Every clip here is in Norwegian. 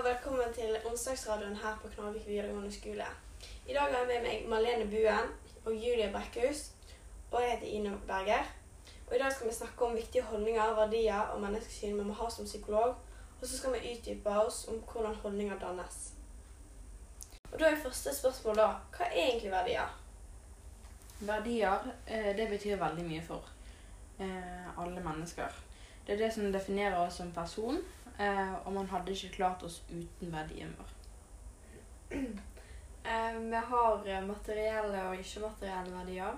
og velkommen til onsdagsradioen her på Knarvik videregående skole. I dag har jeg med meg Malene Buen og Julie Brekkhus, og jeg heter Ine Berger. Og I dag skal vi snakke om viktige holdninger, verdier og menneskesyn vi må ha som psykolog. Og så skal vi utdype oss om hvordan holdninger dannes. Og Da er første spørsmål da, hva er egentlig verdier? Verdier, eh, det betyr veldig mye for eh, alle mennesker. Det er det som definerer oss som person, og man hadde ikke klart oss uten verdien vår. Eh, vi har eh, materielle og ikke-materielle verdier.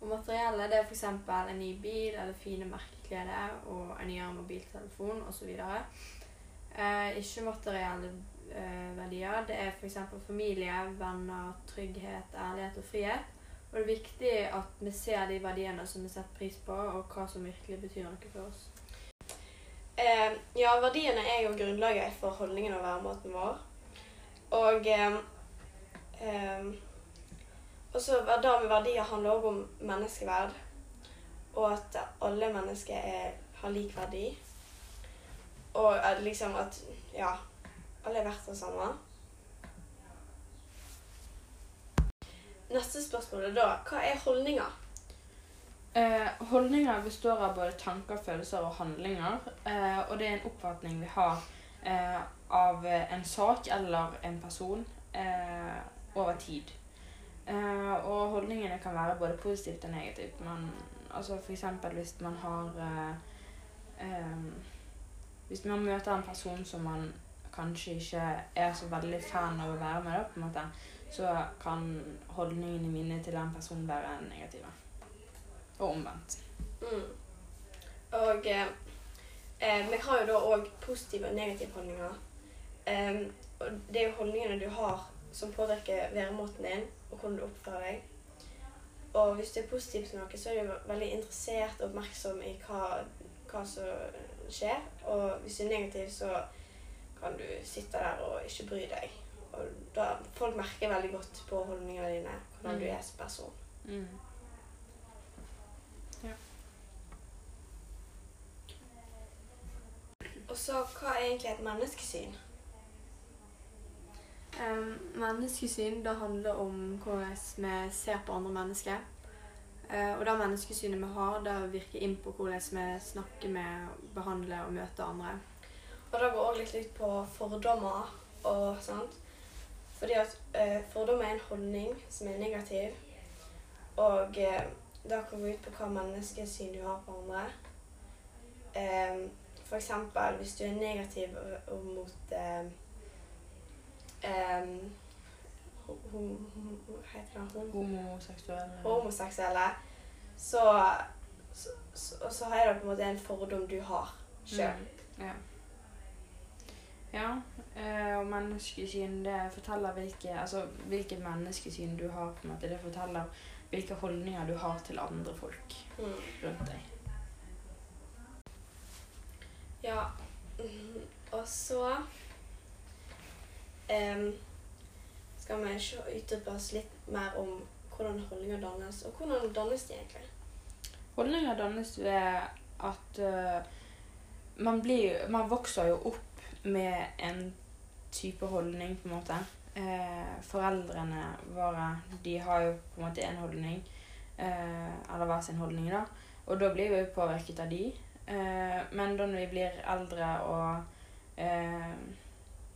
Og materielle det er f.eks. en ny bil eller fine merkeklær og en nyere mobiltelefon osv. Eh, ikke-materielle eh, verdier det er f.eks. familie, venner, trygghet, ærlighet og frihet. Og det er viktig at vi ser de verdiene som vi setter pris på, og hva som virkelig betyr noe for oss. Eh, ja, verdiene er jo grunnlaget for holdningen og væremåten vår. Og eh, eh, også det med verdier handler også om menneskeverd. Og at alle mennesker er, har lik verdi. Og at liksom at ja, alle er verdt det samme. Neste spørsmål er da hva er holdninger? Eh, holdninger består av både tanker, følelser og handlinger. Eh, og det er en oppfatning vi har eh, av en sak eller en person eh, over tid. Eh, og holdningene kan være både positivt og negativt. Man, altså eksempel hvis man har eh, Hvis man møter en person som man kanskje ikke er så veldig fan av å være med, da, på en måte, så kan holdningene mine til den personen være negative. Og omvendt. Mm. Og eh, eh, vi har jo da òg positive og negative holdninger. Em, og det er jo holdningene du har som påvirker væremåten din og hvordan du oppfører deg. Og hvis du er positiv til noe, så er du veldig interessert og oppmerksom i hva, hva som skjer. Og hvis du er negativ, så kan du sitte der og ikke bry deg. Og da, folk merker veldig godt på holdningene dine hvordan Mm. du er som person. Mm. Og så, hva er egentlig et menneskesyn? Um, menneskesyn det handler om hvordan vi ser på andre mennesker. Uh, og det menneskesynet vi har, det virker inn på hvordan vi snakker med, behandler og møter andre. Og det går òg litt ut på fordommer og sånt. Fordi at eh, fordommer er en holdning som er negativ. Og eh, det gå ut på hva menneskesyn du har på andre. Eh, eksempel hvis du er negativ mot eh, det? Homoseksuelle. homoseksuelle, så, så, så, så er det på en måte en fordom du har sjøl. Mm, ja. Ja, eh, og menneskesyn det forteller hvilke, altså, hvilket menneskesyn du har. på en måte. Det forteller hvilke holdninger du har til andre folk Mm. rundt deg. Ja. mhm. Og så um, skal vi se- utdype oss litt mer om hvordan holdninger dannes. Og hvordan dannes de egentlig? Holdninger dannes ved at uh, man, blir, man vokser jo opp med en type holdning, på en måte. Eh, foreldrene våre de har jo på en måte en holdning, eh, eller hver sin holdning, da. Og da blir vi påvirket av de. Eh, men da vi blir eldre og eh,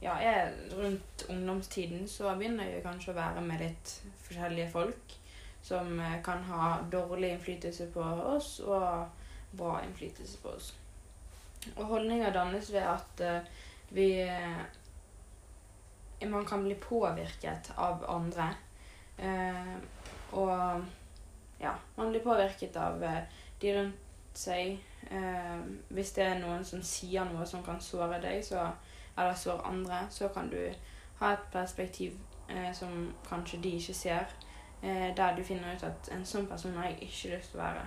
ja, er rundt ungdomstiden, så begynner vi kanskje å være med litt forskjellige folk som eh, kan ha dårlig innflytelse på oss og bra innflytelse på oss. Og holdninger dannes ved at eh, vi eh, Man kan bli påvirket av andre. Eh, og ja, man blir påvirket av de rundt seg. Eh, hvis det er noen som sier noe som kan såre deg, så, eller såre andre, så kan du ha et perspektiv eh, som kanskje de ikke ser eh, der du finner ut at en sånn person har jeg ikke lyst til å være.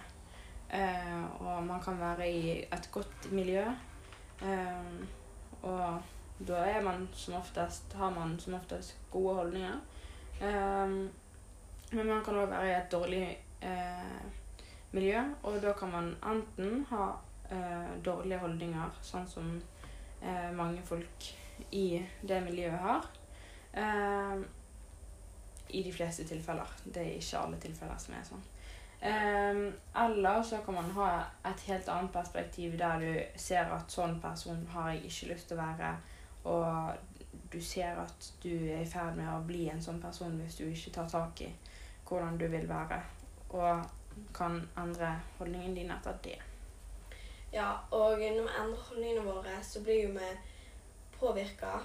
Eh, og man kan være i et godt miljø. Eh, og da er man som oftest, har man som oftest gode holdninger. Eh, men man kan òg være i et dårlig eh, miljø, og da kan man enten ha eh, dårlige holdninger, sånn som eh, mange folk i det miljøet har. Eh, I de fleste tilfeller. Det er ikke alle tilfeller som er sånn. Eh, eller så kan man ha et helt annet perspektiv der du ser at sånn person har jeg ikke lyst til å være, og du ser at du er i ferd med å bli en sånn person hvis du ikke tar tak i hvordan du vil være, og kan endre holdningen din etter det. Ja, og når vi endrer holdningene våre, så blir jo vi påvirka.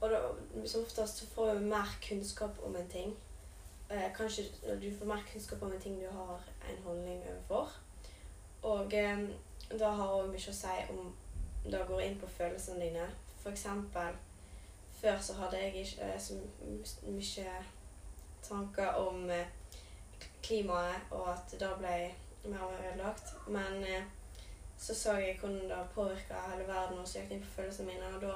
Og da, som oftest så får vi mer kunnskap om en ting. Eh, kanskje du får mer kunnskap om en ting du har en holdning overfor. Og eh, da har òg mye å si om det går inn på følelsene dine. For eksempel før så hadde jeg ikke eh, så mye tanker om eh, klimaet, og at det ble mer og mer ødelagt. Men eh, så så jeg hvordan det påvirka hele verden, og så gikk inn på følelsene mine. Og da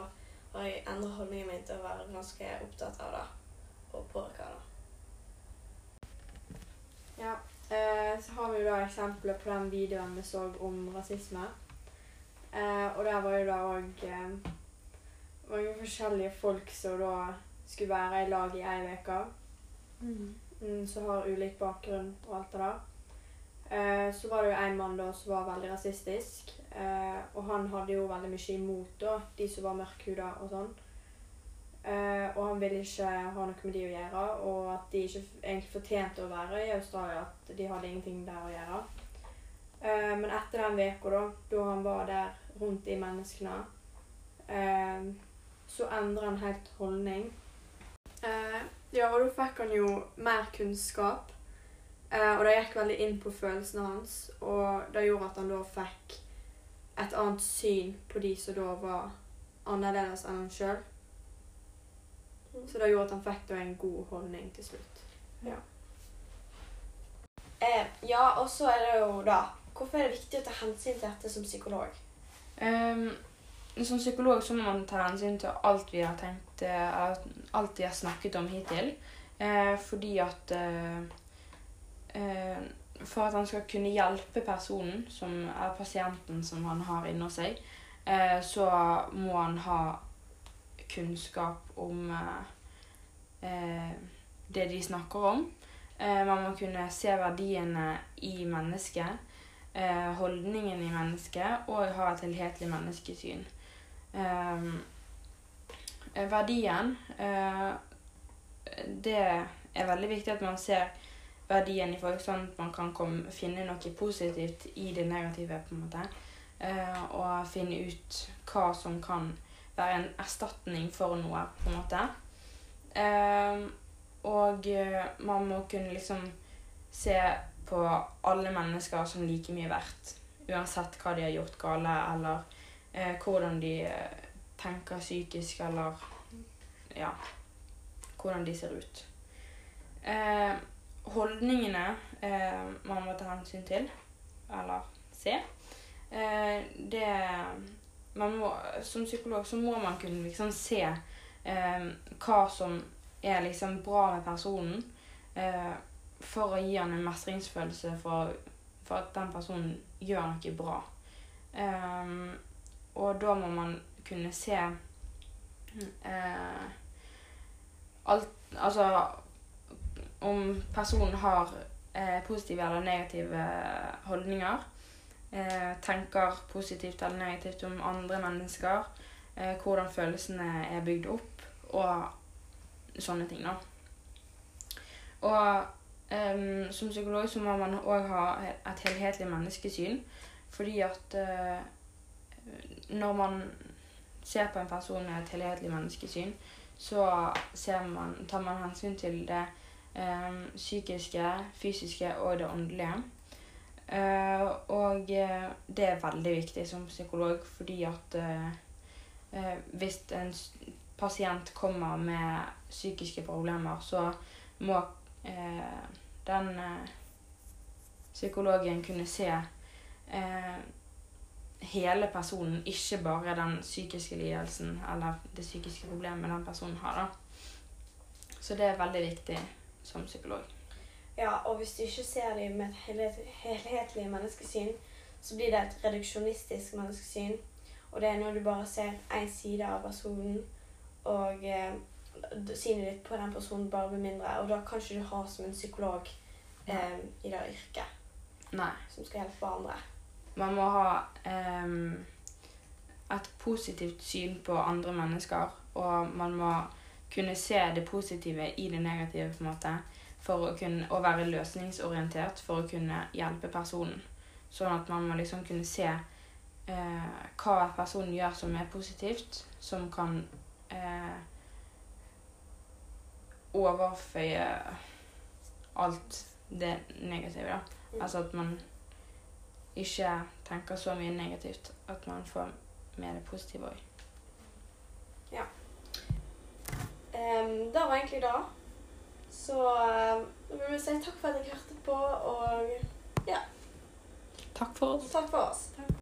har jeg endra holdningen min til å være ganske opptatt av det, og påvirka det. Ja, eh, så har vi jo da eksempler på den videoen vi så om rasisme. Eh, og der var jo da òg eh, mange forskjellige folk som da skulle være i lag i ei uke. Mm. Mm, som har ulik bakgrunn og alt det der. Eh, så var det jo en mann da som var veldig rasistisk. Eh, og han hadde jo veldig mye imot da, de som var mørkhuda og sånn. Eh, og han ville ikke ha noe med de å gjøre, og at de ikke egentlig fortjente å være i Australia. At de hadde ingenting der å gjøre. Eh, men etter den uka, da, da han var der rundt de menneskene, eh, så endra han helt holdning. Ja, og da fikk han jo mer kunnskap. Eh, og det gikk veldig inn på følelsene hans, og det gjorde at han da fikk et annet syn på de som da var annerledes enn han sjøl. Så det gjorde at han fikk da en god holdning til slutt. Eh, ja, og så er det jo da Hvorfor er det viktig å ta hensyn til dette som psykolog? Um, som psykolog så må man ta hensyn til alt vi har tenkt, eh, alt vi har snakket om hittil. Eh, fordi at eh, eh, For at han skal kunne hjelpe personen, som er pasienten som han har inni seg, eh, så må han ha kunnskap om eh, det de snakker om. Man må kunne se verdiene i mennesket holdningen i mennesket og ha et helhetlig menneskesyn. Eh, eh, verdien eh, Det er veldig viktig at man ser verdien i folk, sånn at man kan komme, finne noe positivt i det negative. på en måte. Eh, og finne ut hva som kan være en erstatning for noe, på en måte. Eh, og man må kunne liksom se på alle mennesker som like mye verdt. Uansett hva de har gjort gale, eller eh, hvordan de eh, tenker psykisk, eller ja hvordan de ser ut. Eh, holdningene eh, man må ta hensyn til, eller se, eh, det må, Som psykolog så må man kunne liksom se eh, hva som er liksom bra med personen. Eh, for å gi han en mestringsfølelse for, for at den personen gjør noe bra. Ehm, og da må man kunne se eh, alt Altså om personen har eh, positive eller negative holdninger. Eh, tenker positivt eller negativt om andre mennesker. Eh, hvordan følelsene er bygd opp, og sånne ting, da. Og Em, som psykolog så må man òg ha et helhetlig menneskesyn. Fordi at eh, når man ser på en person med et helhetlig menneskesyn, så man, tar man hensyn til det um, psykiske, fysiske og det åndelige. Uh, og uh, det er veldig viktig som psykolog fordi at uh, hvis en pasient kommer med psykiske problemer, så må den psykologen kunne se hele personen, ikke bare den psykiske lidelsen eller det psykiske problemet den personen har. da. Så det er veldig viktig som psykolog. Ja, og hvis du ikke ser dem med et helhet- helhetlig menneskesyn, så blir det et reduksjonistisk menneskesyn. Og det er når du bare ser én side av personen, og eh, synet ditt på den personen bare blir mindre. Og da kan ikke du ha som en psykolog eh, i det yrket Nei. som skal hjelpe andre. Man må ha um, et positivt syn på andre mennesker, og man må kunne se det positive i det negative, på en måte, for å kunne å være løsningsorientert for å kunne hjelpe personen. Sånn at man må liksom kunne se eh, hva personen gjør som er positivt, som kan eh, overføye alt det negative, da. Altså at man ikke tenker så mye negativt. At man får med det positive òg. Em, det var egentlig det. Så eh, da vil vi si takk for at dere hørte på, og Takk for oss. takk for oss.